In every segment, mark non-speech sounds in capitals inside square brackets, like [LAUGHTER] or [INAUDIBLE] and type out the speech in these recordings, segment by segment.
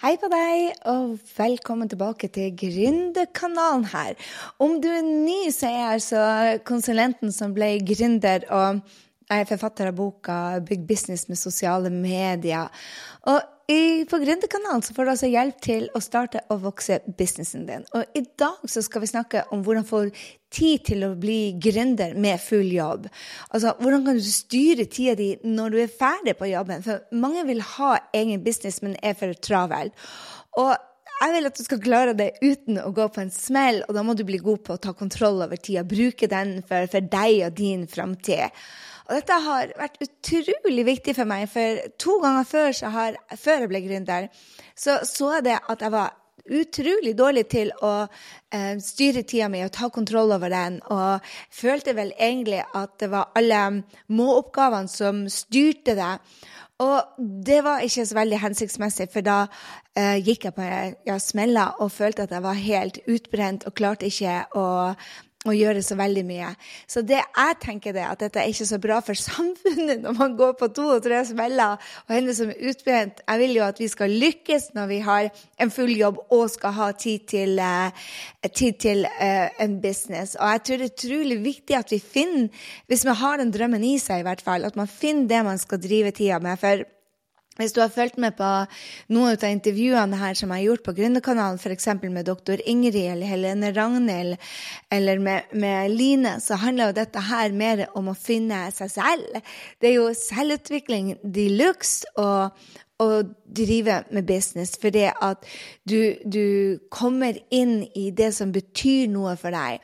Hei på deg, og velkommen tilbake til Gründerkanalen her. Om du er ny, så er jeg altså konsulenten som ble gründer, og jeg er forfatter av boka 'Bygg business med sosiale medier'. Og i, på Gründerkanalen får du altså hjelp til å starte og vokse businessen din. Og i dag skal vi snakke om hvordan få tid til å bli gründer med full jobb. Altså, hvordan kan du styre tida di når du er ferdig på jobben? For mange vil ha egen business, men er for travel. Og jeg vil at du skal klare det uten å gå på en smell, og da må du bli god på å ta kontroll over tida. Bruke den for, for deg og din framtid. Og dette har vært utrolig viktig for meg, for to ganger før, har, før jeg ble gründer, så så jeg det at jeg var utrolig dårlig til å eh, styre tida mi og ta kontroll over den. Og følte vel egentlig at det var alle må-oppgavene som styrte det. Og det var ikke så veldig hensiktsmessig, for da eh, gikk jeg på ja, smella og følte at jeg var helt utbrent og klarte ikke å å gjøre så veldig mye. Så det jeg tenker det, at dette er ikke så bra for samfunnet når man går på to og tre smeller og henne som er utbrent. Jeg vil jo at vi skal lykkes når vi har en full jobb og skal ha tid til, uh, tid til uh, en business. Og jeg tror det er utrolig viktig at vi finner, hvis man har den drømmen i seg i hvert fall, at man finner det man skal drive tida med. for hvis du har fulgt med på noen av intervjuene her som jeg har gjort på Gründerkanalen, f.eks. med doktor Ingrid eller Helene Ragnhild eller med, med, Line, så handler jo dette her mer om å finne seg selv. Det er jo selvutvikling de luxe og, å drive med business, fordi at du, du kommer inn i det som betyr noe for deg.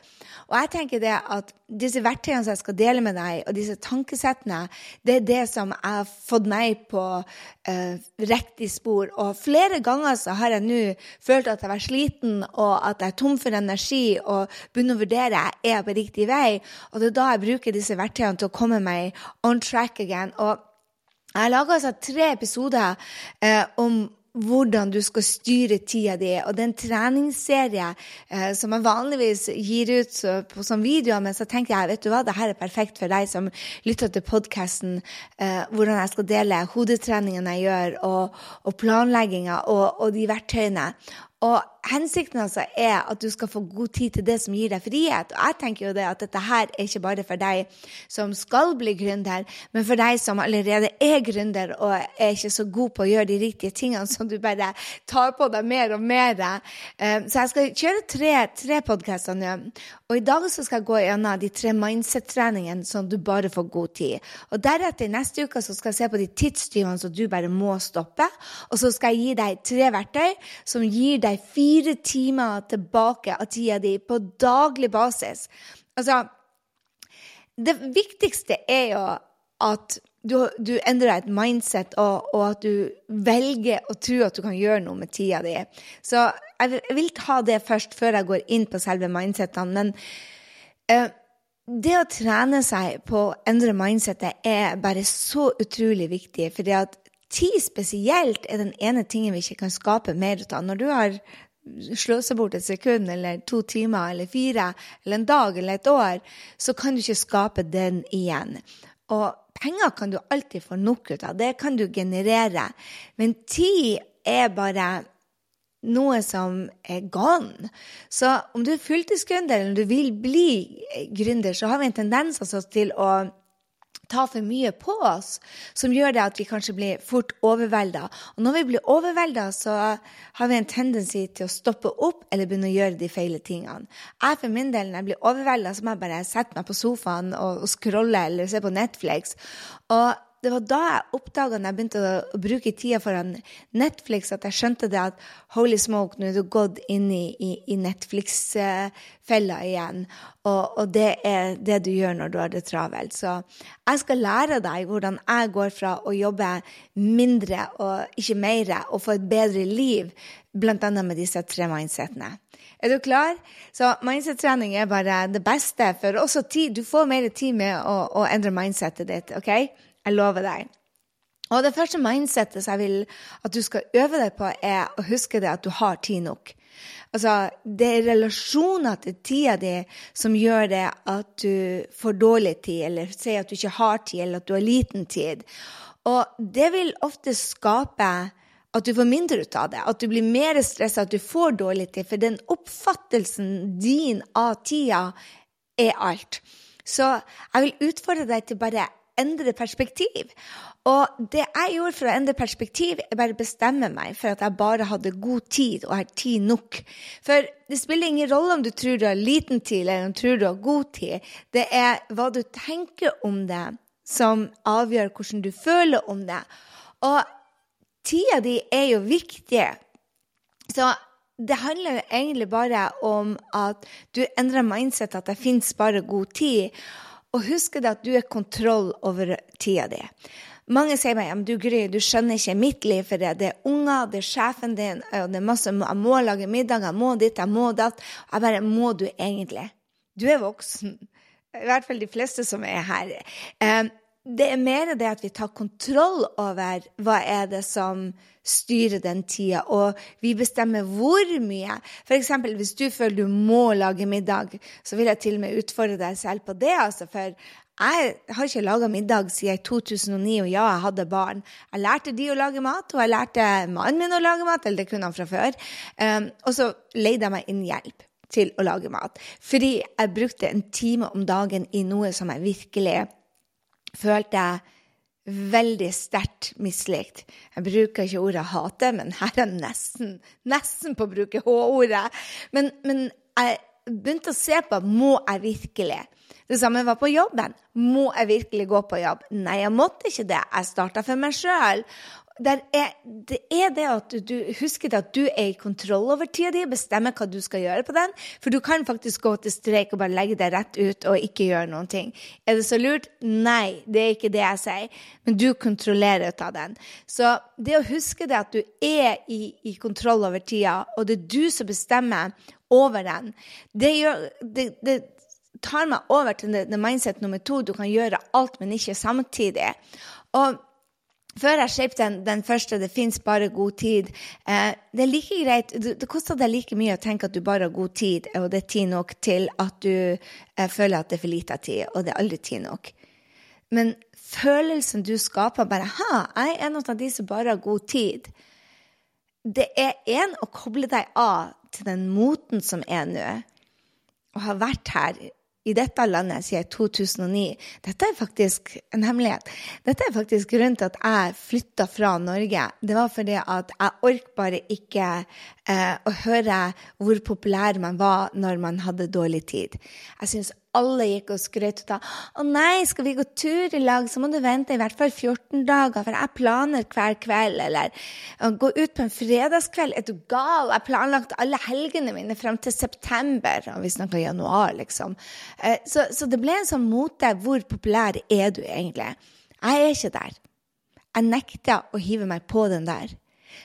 Og jeg tenker det at disse verktøyene som jeg skal dele med deg, og disse tankesettene, det er det som jeg har fått meg på eh, riktig spor. Og flere ganger så har jeg nå følt at jeg var sliten, og at jeg er tom for energi, og begynner å vurdere er jeg på riktig vei. Og det er da jeg bruker disse verktøyene til å komme meg on track again. Og jeg har laga altså tre episoder eh, om hvordan du skal styre tida di. Og det er en treningsserie eh, som jeg vanligvis gir ut så, på sånn videoer, men så tenkte jeg vet du hva, det her er perfekt for deg som lytter til podkasten, eh, hvordan jeg skal dele hodetreningen jeg gjør, og, og planlegginga og, og de verktøyene. Og hensikten altså er at du skal få god tid til det som gir deg frihet. Og jeg tenker jo det at dette her er ikke bare for deg som skal bli gründer, men for deg som allerede er gründer og er ikke så god på å gjøre de riktige tingene, som du bare tar på deg mer og mer. Eh, så jeg skal kjøre tre, tre podkaster nå. Og i dag så skal jeg gå gjennom de tre mindset-treningene som du bare får god tid. Og deretter neste uke så skal jeg se på de tidstyvene som du bare må stoppe. Og så skal jeg gi deg tre verktøy som gir deg deg fire timer tilbake av tida di på daglig basis. Altså Det viktigste er jo at du, du endrer et mindset, og, og, at du velger å tro at du kan gjøre noe med tida di. Så jeg, jeg vil ta det først, før jeg går inn på selve mindsetene. Men uh, det å trene seg på å endre mindsetet er bare så utrolig viktig. fordi at Tid spesielt er den ene tingen vi ikke kan skape mer ut av. Når du har sløsa bort et sekund eller to timer eller fire eller en dag eller et år, så kan du ikke skape den igjen. Og penger kan du alltid få nok ut av. Det kan du generere. Men tid er bare noe som er gone. Så om du er fulltidsgründer eller om du vil bli gründer, så har vi en tendens altså til å ta for mye på oss, som gjør det at vi kanskje blir fort overvelda. Og når vi blir overvelda, så har vi en tendens til å stoppe opp eller begynne å gjøre de feile tingene. Jeg for min del, når jeg blir overvelda, så må jeg bare sette meg på sofaen og, og scrolle eller se på Netflix. Og det var da jeg oppdaga, når jeg begynte å, bruke tida foran Netflix, at jeg skjønte det at holy smoke, nå er du gått inn i, i, i Netflix-fella igjen. Og, og, det er det du gjør når du har det travelt. Så jeg skal lære deg hvordan jeg går fra å jobbe mindre og ikke mer, og få et bedre liv, bl.a. med disse tre mindsetene. Er du klar? Så mindset-trening er bare det beste, for også tid. Du får mer tid med å, å endre mindsetet ditt. ok? Jeg lover deg. Og det første mindsettet jeg vil at du skal øve deg på, er å huske det at du har tid nok. Altså, det er relasjoner til tida di som gjør det at du får dårlig tid, eller sier at du ikke har tid, eller at du har liten tid. Og det vil ofte skape at du får mindre ut av det, at du blir mer stressa, at du får dårlig tid. For den oppfattelsen din av tida er alt. Så jeg vil utfordre deg til bare endre perspektiv. Og det jeg gjorde for å endre perspektiv, er bare bestemme meg for at jeg bare hadde god tid og har tid nok. For det spiller ingen rolle om du tror du har liten tid eller om du tror du har god tid. Det er hva du tenker om det, som avgjør hvordan du føler om det. Og tida di er jo viktig. Så det handler jo egentlig bare om at du endrer mindset, at det fins bare god tid. Og husk det at du har kontroll over tida di. Mange sier meg at du du skjønner ikke mitt liv, for det, det er unger, det er sjefen din, og det er masse Jeg må lage middag, jeg må ditt, jeg må datt. Jeg bare Må du egentlig? Du er voksen. I hvert fall de fleste som er her. Um, det er mer det at vi tar kontroll over hva er det som styrer den tida, og vi bestemmer hvor mye. F.eks. hvis du føler du må lage middag, så vil jeg til og med utfordre deg selv på det. Altså, for jeg har ikke laga middag siden 2009, og ja, jeg hadde barn. Jeg lærte de å lage mat, og jeg lærte mannen min å lage mat, eller det kunne han fra før. Um, og så leide jeg meg inn hjelp til å lage mat. Fordi jeg brukte en time om dagen i noe som jeg virkelig følte jeg veldig sterkt mislikt. Jeg bruker ikke ordet hate, men her er jeg nesten, nesten på å bruke H-ordet. Men, men jeg begynte å se på må jeg virkelig. Det samme var på jobben. Må jeg virkelig gå på jobb? Nei, jeg måtte ikke det. Jeg starta for meg sjøl. Det er det at du husker at du er i kontroll over tida di, bestemmer hva du skal gjøre på den. For du kan faktisk gå til streik og bare legge deg rett ut og ikke gjøre noen ting. Er det så lurt? Nei, det er ikke det jeg sier. Men du kontrollerer ut av den. Så det å huske det at du er i, i kontroll over tida, og det er du som bestemmer over den, det, gjør, det, det tar meg over til det, det mindset nummer to. Du kan gjøre alt, men ikke samtidig. Og før jeg skrev den, den, første 'Det fins bare god tid', eh, det er like greit Det, det koster deg like mye å tenke at du bare har god tid, og det er tid nok til at du eh, føler at det er for lite tid, og det er aldri tid nok. Men følelsen du skaper bare 'Ha, jeg er en av de som bare har god tid', det er én å koble deg av til den moten som er nå, og har vært her i dette landet siden 2009. Dette er faktisk en hemmelighet. Dette er faktisk grunnen til at jeg flytta fra Norge. Det var fordi at jeg orker bare ikke eh, å høre hvor populær man var når man hadde dårlig tid. Jeg syns alle gikk og skrøt av 'Å nei, skal vi gå tur i lag, så må du vente i hvert fall 14 dager, for jeg planer hver kveld', eller 'Gå ut på en fredagskveld, er du gal? Jeg planlagt alle helgene mine frem til september', og vi snakker januar, liksom. Eh, så, så det ble en sånn mote. Hvor populær er du egentlig? Jeg er ikke der. Jeg nekter å hive meg på den der.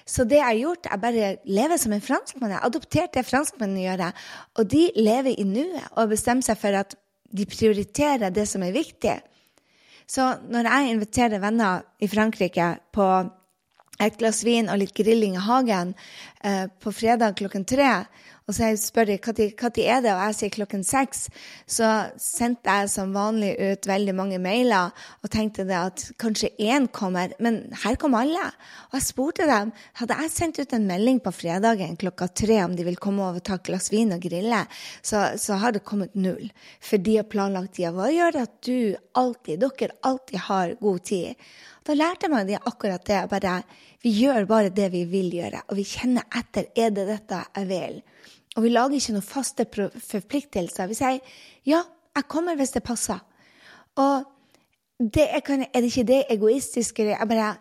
Så det jeg har gjort, er bare leve som en franskmann. Jeg har adoptert det franskmennene gjør. Og de lever i nuet og bestemmer seg for at de prioriterer det som er viktig. Så når jeg inviterer venner i Frankrike på et glass vin og litt grilling i hagen eh, på fredag klokken tre, og så spør de når er det, og jeg sier klokken seks. Så sendte jeg som vanlig ut veldig mange mailer og tenkte det at kanskje én kommer, men her kom alle. Og jeg spurte dem hadde jeg sendt ut en melding på fredagen klokka tre om de vil komme over og ta et glass vin og grille, så, så har det kommet null. For de har planlagt tida. Hva gjør at du alltid, dere alltid har god tid? Da lærte meg de akkurat det. bare Vi gjør bare det vi vil gjøre, og vi kjenner etter. Er det dette jeg vil? Og vi lager ikke noen faste forpliktelser. Vi sier ja, jeg kommer hvis det passer. Og det er, er, det ikke det egoistiske? Jeg bare,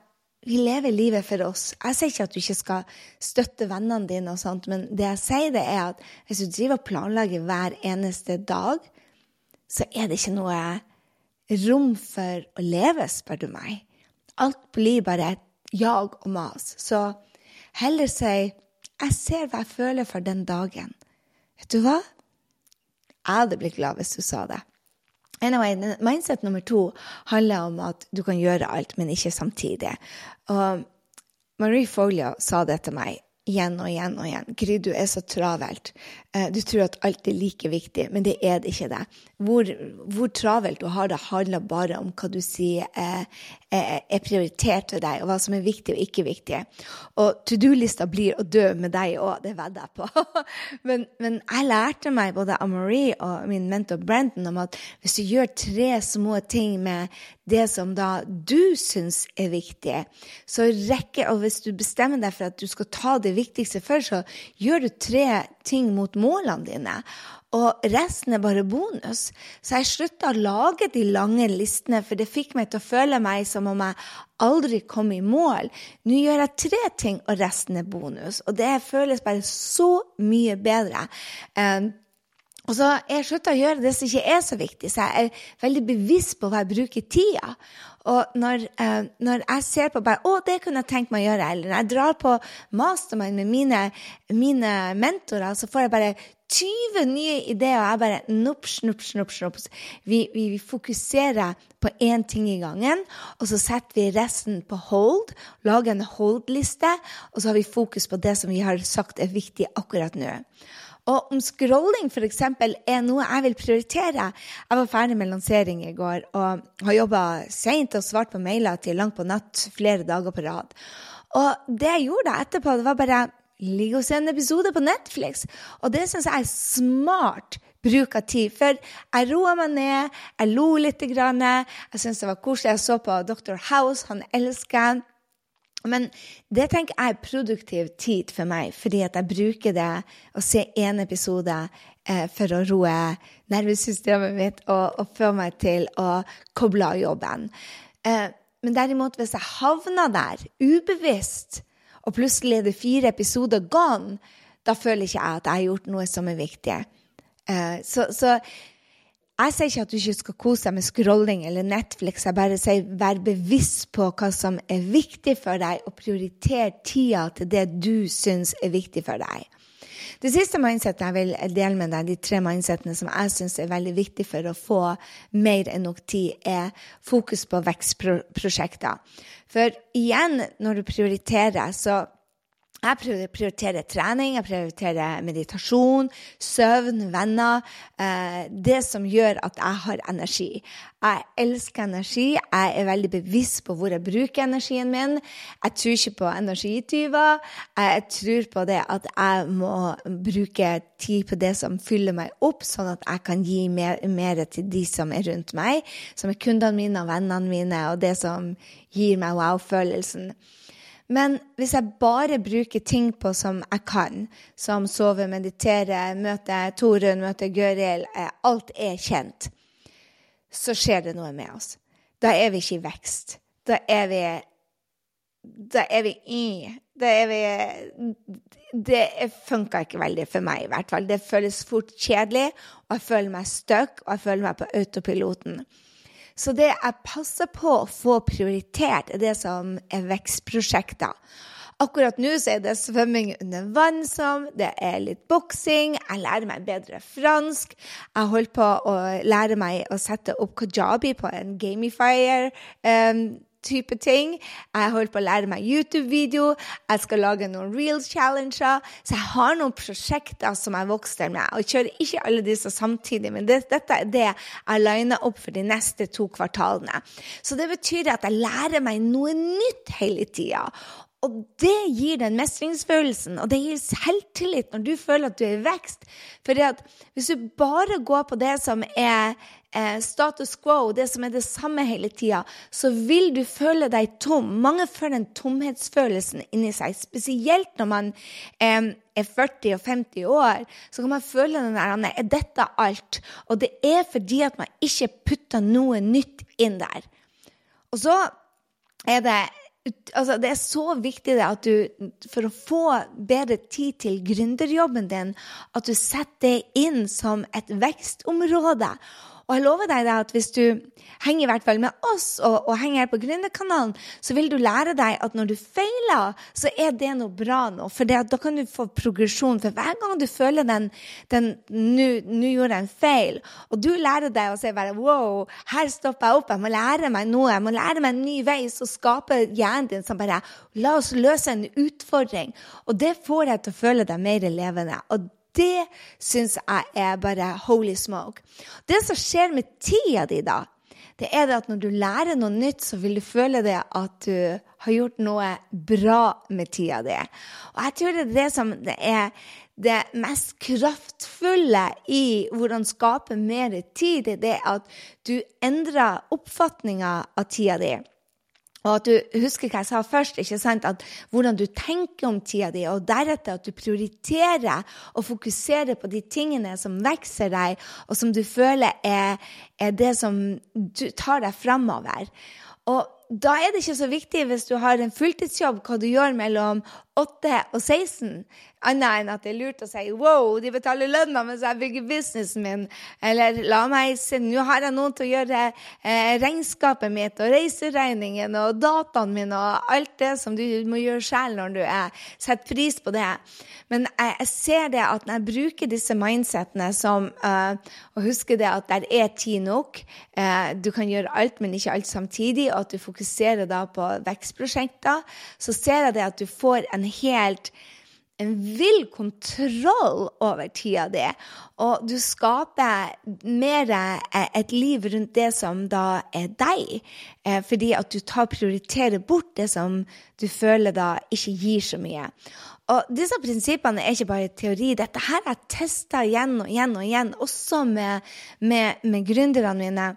vi lever livet for oss. Jeg sier ikke at du ikke skal støtte vennene dine, og sånt, men det jeg sier, det er at hvis du driver og planlegger hver eneste dag, så er det ikke noe rom for å leve, spør du meg. Alt blir bare jag og mas. Så heller si jeg ser hva jeg føler for den dagen. Vet du hva? Jeg hadde blitt glad hvis du sa det. Anyway, mindset nummer to handler om at du kan gjøre alt, men ikke samtidig. Og Marie Folio sa det til meg. Igjen og igjen og igjen. Gry, du er så travelt. Eh, du tror at alt er like viktig, men det er det ikke det. Hvor, hvor travelt du har det, handler bare om hva du sier er, er, er prioritert for deg, og hva som er viktig og ikke viktig. Og to do-lista blir å dø med deg òg, det vedder jeg på. [LAUGHS] men, men, jeg lærte meg, både Amarie Marie og min mentor Brenton, om at hvis du gjør tre små ting med det som da du syns er viktig, så rekker Og hvis du bestemmer deg for at du skal ta det viktigste først, så gjør du tre ting mot målene dine. Og resten er bare bonus. Så jeg slutta å lage de lange listene, for det fikk meg til å føle meg som om jeg aldri kom i mål. Nå gjør jeg tre ting, og resten er bonus. Og det føles bare så mye bedre. Um, og så jeg slutta å gjøre det som ikke er så viktig, så jeg er veldig bevisst på hva jeg bruker tida. Og når, eh, når jeg ser på bare 'Å, det kunne jeg tenkt meg å gjøre', eller når jeg drar på mastermind med mine, mine mentorer, så får jeg bare 20 nye ideer, og jeg bare nops, nops, nops, nops. Vi, vi, vi fokuserer på én ting i gangen, og så setter vi resten på hold, lager en hold-liste, og så har vi fokus på det som vi har sagt er viktig akkurat nå. Og om scrolling f.eks. er noe jeg vil prioritere Jeg var ferdig med lansering i går og har jobba seint og svart på mailer til langt på natt flere dager på rad. Og det jeg gjorde etterpå, det var bare ligge og se en episode på Netflix. Og det syns jeg er smart bruk av tid. For jeg roa meg ned, jeg lo litt. Jeg syntes det var koselig. Jeg så på Dr. House, han elsker jeg. Men det tenker jeg er produktiv tid for meg, fordi at jeg bruker det å se én episode eh, for å roe nervesystemet mitt og, og, få meg til å koble av jobben. Eh, men derimot, hvis jeg havner der ubevisst, og plutselig er det fire episoder gone, da føler ikke jeg at jeg har gjort noe som er viktig. Eh, så, så jeg sier ikke at du ikke skal kose deg med scrolling eller Netflix. Jeg bare sier vær bevisst på hva som er viktig for deg, og prioriter tida til det du syns er viktig for deg. Det siste mindsetet jeg vil dele med deg, de tre mindsetene som jeg syns er veldig viktig for å få mer enn nok tid, er fokus på vekstprosjekter. For igjen, når du prioriterer, så jeg prioriterer trening, jeg prioriterer meditasjon, søvn, venner. Eh, det som gjør at jeg har energi. Jeg elsker energi. Jeg er veldig bevisst på hvor jeg bruker energien min. Jeg tror ikke på energityver. Jeg tror på det at jeg må bruke tid på det som fyller meg opp, sånn at jeg kan gi mer, mer til de som er rundt meg, som er kundene mine og vennene mine, og det som gir meg wow-følelsen. Men hvis jeg bare bruker ting på som jeg kan, som sove, meditere, møte Torunn, møte Gøril, eh, alt er kjent, så skjer det noe med oss. Da er vi ikke i vekst. Da er vi Da er vi i Da er vi Det funka ikke veldig for meg, i hvert fall. Det føles fort kjedelig, og jeg føler meg stuck, og jeg føler meg på autopiloten. Så det jeg passer på å få prioritert, er det som er vekstprosjekter. Akkurat nå så er det svømming under vann som, det er litt boksing, jeg lærer meg bedre fransk. Jeg holder på å lære meg å sette opp kajabi på en gamifier. Um, type ting. Jeg holder på å lære meg YouTube-video. Jeg skal lage noen real-challenger. Så jeg har noen prosjekter som jeg vokser med. Og jeg kjører ikke alle disse samtidig, men det, dette er det jeg liner opp for de neste to kvartalene. Så det betyr at jeg lærer meg noe nytt hele tida. Og det gir den mestringsfølelsen, og det gir selvtillit når du føler at du er i vekst. For hvis du bare går på det som er status quo, det som er det samme hele tida, så vil du føle deg tom. Mange føler den tomhetsfølelsen inni seg, spesielt når man eh, er 40 og 50 år. Så kan man føle den der Er dette alt? Og det er fordi at man ikke putter noe nytt inn der. Og så er det altså, det er så viktig at du, for å få bedre tid til gründerjobben din, at du setter det inn som et vekstområde. Og jeg lover deg at hvis du henger i hvert fall med oss og, og henger her på Gründerkanalen, så vil du lære deg at når du feiler, så er det noe bra nå. For det, da kan du få progresjon. For hver gang du føler den, den Nå gjorde jeg en feil. Og du lærer deg å si bare wow, her stopper jeg opp. Jeg må lære meg noe. Jeg må lære meg en ny vei. Så skaper hjernen din som bare La oss løse en utfordring. Og det får deg til å føle deg mer levende. Og det syns jeg er bare holy smoke. Det som skjer med tida di da, det er det at når du lærer noe nytt, så vil du føle det at du har gjort noe bra med tida di. Og jeg tror det er det som det er det mest kraftfulle i hvordan skape mer tid, det er at du endrer oppfatninga av tida di. Og at du husker hva jeg sa først, ikke sant? at hvordan du tenker om tida di, og deretter at du prioriterer og fokuserer på de tingene som vekser deg, og som du føler er, er det som tar deg framover. Og da er det ikke så viktig hvis du har en fulltidsjobb, hva du gjør mellom 8 og 16 annet enn at det er lurt å si wow, de betaler lønna mens jeg bygger businessen min. Eller la meg se, nå har jeg noen til å gjøre eh, regnskapet mitt og reiseregningen og dataen min og alt det som du må gjøre selv når du er setter pris på det. Men jeg, jeg, ser det at når jeg bruker disse mindsettene som uh, huske husker det at der er tid nok. Uh, du kan gjøre alt, men ikke alt samtidig, og at du fokuserer da på vekstprosjekter, så ser jeg det at du får en helt en vill kontroll over tida di. Og du skaper mer eh, et liv rundt det som da er deg. Eh, fordi at du tar prioriterer bort det som du føler da ikke gir så mye. Og disse prinsippene er ikke bare teori. Dette her jeg testa igjen og igjen og igjen, også med, med, med gründerne mine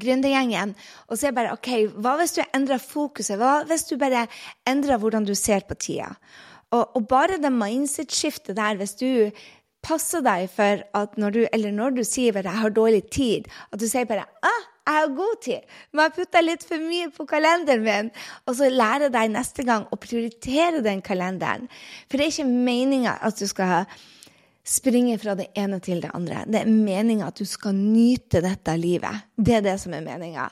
gründergjengen, og så er bare OK, hva hvis du endrer fokuset? Hva hvis du bare endrer hvordan du ser på tida? Og, og bare det mindset-skiftet der, hvis du passer deg for at når du, eller når du sier bare 'jeg har dårlig tid', at du sier bare ah, 'jeg har god tid', men jeg putter litt for mye på kalenderen min, og så lærer deg neste gang å prioritere den kalenderen. For det er ikke meninga at du skal springe fra det ene til det andre. Det er meninga at du skal nyte dette livet. Det er det som er meninga.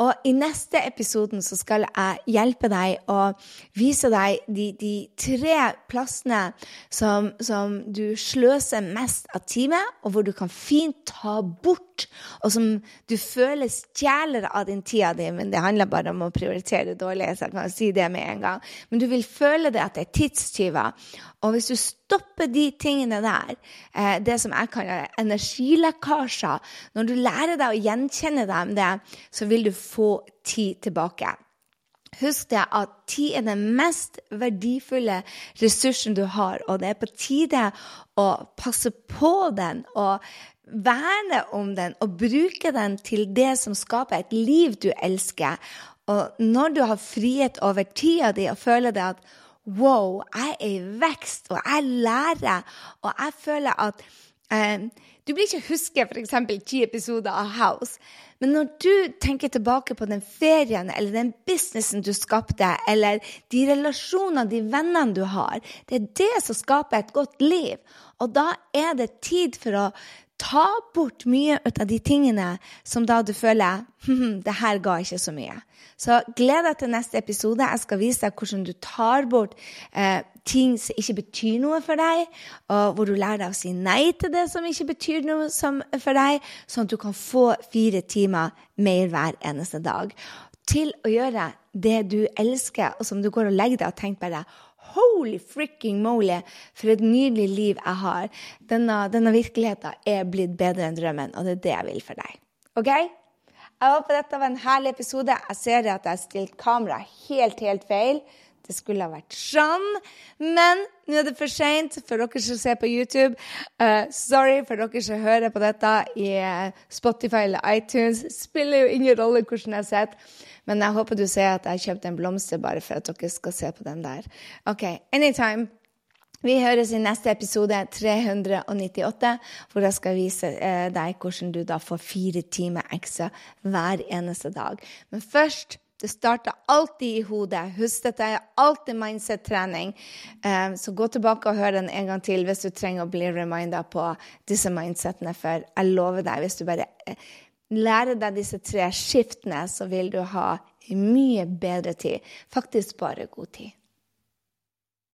Og i neste episoden så skal jeg hjelpe deg å vise deg de, de tre plassene som, som, du sløser mest av tid med, og hvor du kan fint ta bort, og som du føler stjeler av din tida di. Men det handler bare om å prioritere dårlig, så jeg kan si det med en gang. Men du vil føle det at det er tidstyver. Og hvis du stopper de tingene der, eh, det som jeg kaller energilekkasjer Når du lærer deg å gjenkjenne dem det, så vil du få tid tilbake. Husk det at tid er den mest verdifulle ressursen du har, og det er på tide å passe på den og verne om den og bruke den til det som skaper et liv du elsker. Og når du har frihet over tida di og føler det at Wow, jeg er i vekst, og jeg lærer, og jeg føler at eh, Du blir ikke huske f.eks. ti episoder av House, men når du tenker tilbake på den ferien eller den businessen du skapte, eller de relasjonene, de vennene du har, det er det som skaper et godt liv. Og da er det tid for å ta bort mye av de tingene som da du føler hm, det her ga ikke så mye. Så gled deg til neste episode. Jeg skal vise deg hvordan du tar bort eh, ting som ikke betyr noe for deg, og hvor du lærer deg å si nei til det som ikke betyr noe for deg, sånn at du kan få fire timer mer hver eneste dag til å gjøre det du elsker, og som du går og legger deg og tenker bare Holy fricking moly, for et nydelig liv jeg har. Denne, denne virkeligheten er blitt bedre enn drømmen, og det er det jeg vil for deg. OK? Jeg håper dette var en herlig episode. Jeg ser at jeg har stilt kameraet helt, helt feil. Det skulle ha vært sånn. Men nå er det for seint for dere som ser på YouTube. Uh, sorry for dere som hører på dette i uh, Spotify eller iTunes. Spiller jo ingen rolle hvordan jeg sitter. Men jeg håper du ser at jeg kjøpte en blomster bare for at dere skal se på den der. OK, anytime. Vi høres i neste episode 398, hvor jeg skal vise uh, deg hvordan du da får fire timer ekstra hver eneste dag. Men først Det starter alltid i hodet. Husk, dette er alltid mindset-trening. Um, så gå tilbake og hør den en gang til hvis du trenger å bli reminda på disse mindsetene. For jeg lover deg, hvis du bare eh, lærer deg disse tre skiftene, så vil du ha mye bedre tid. Faktisk bare god tid.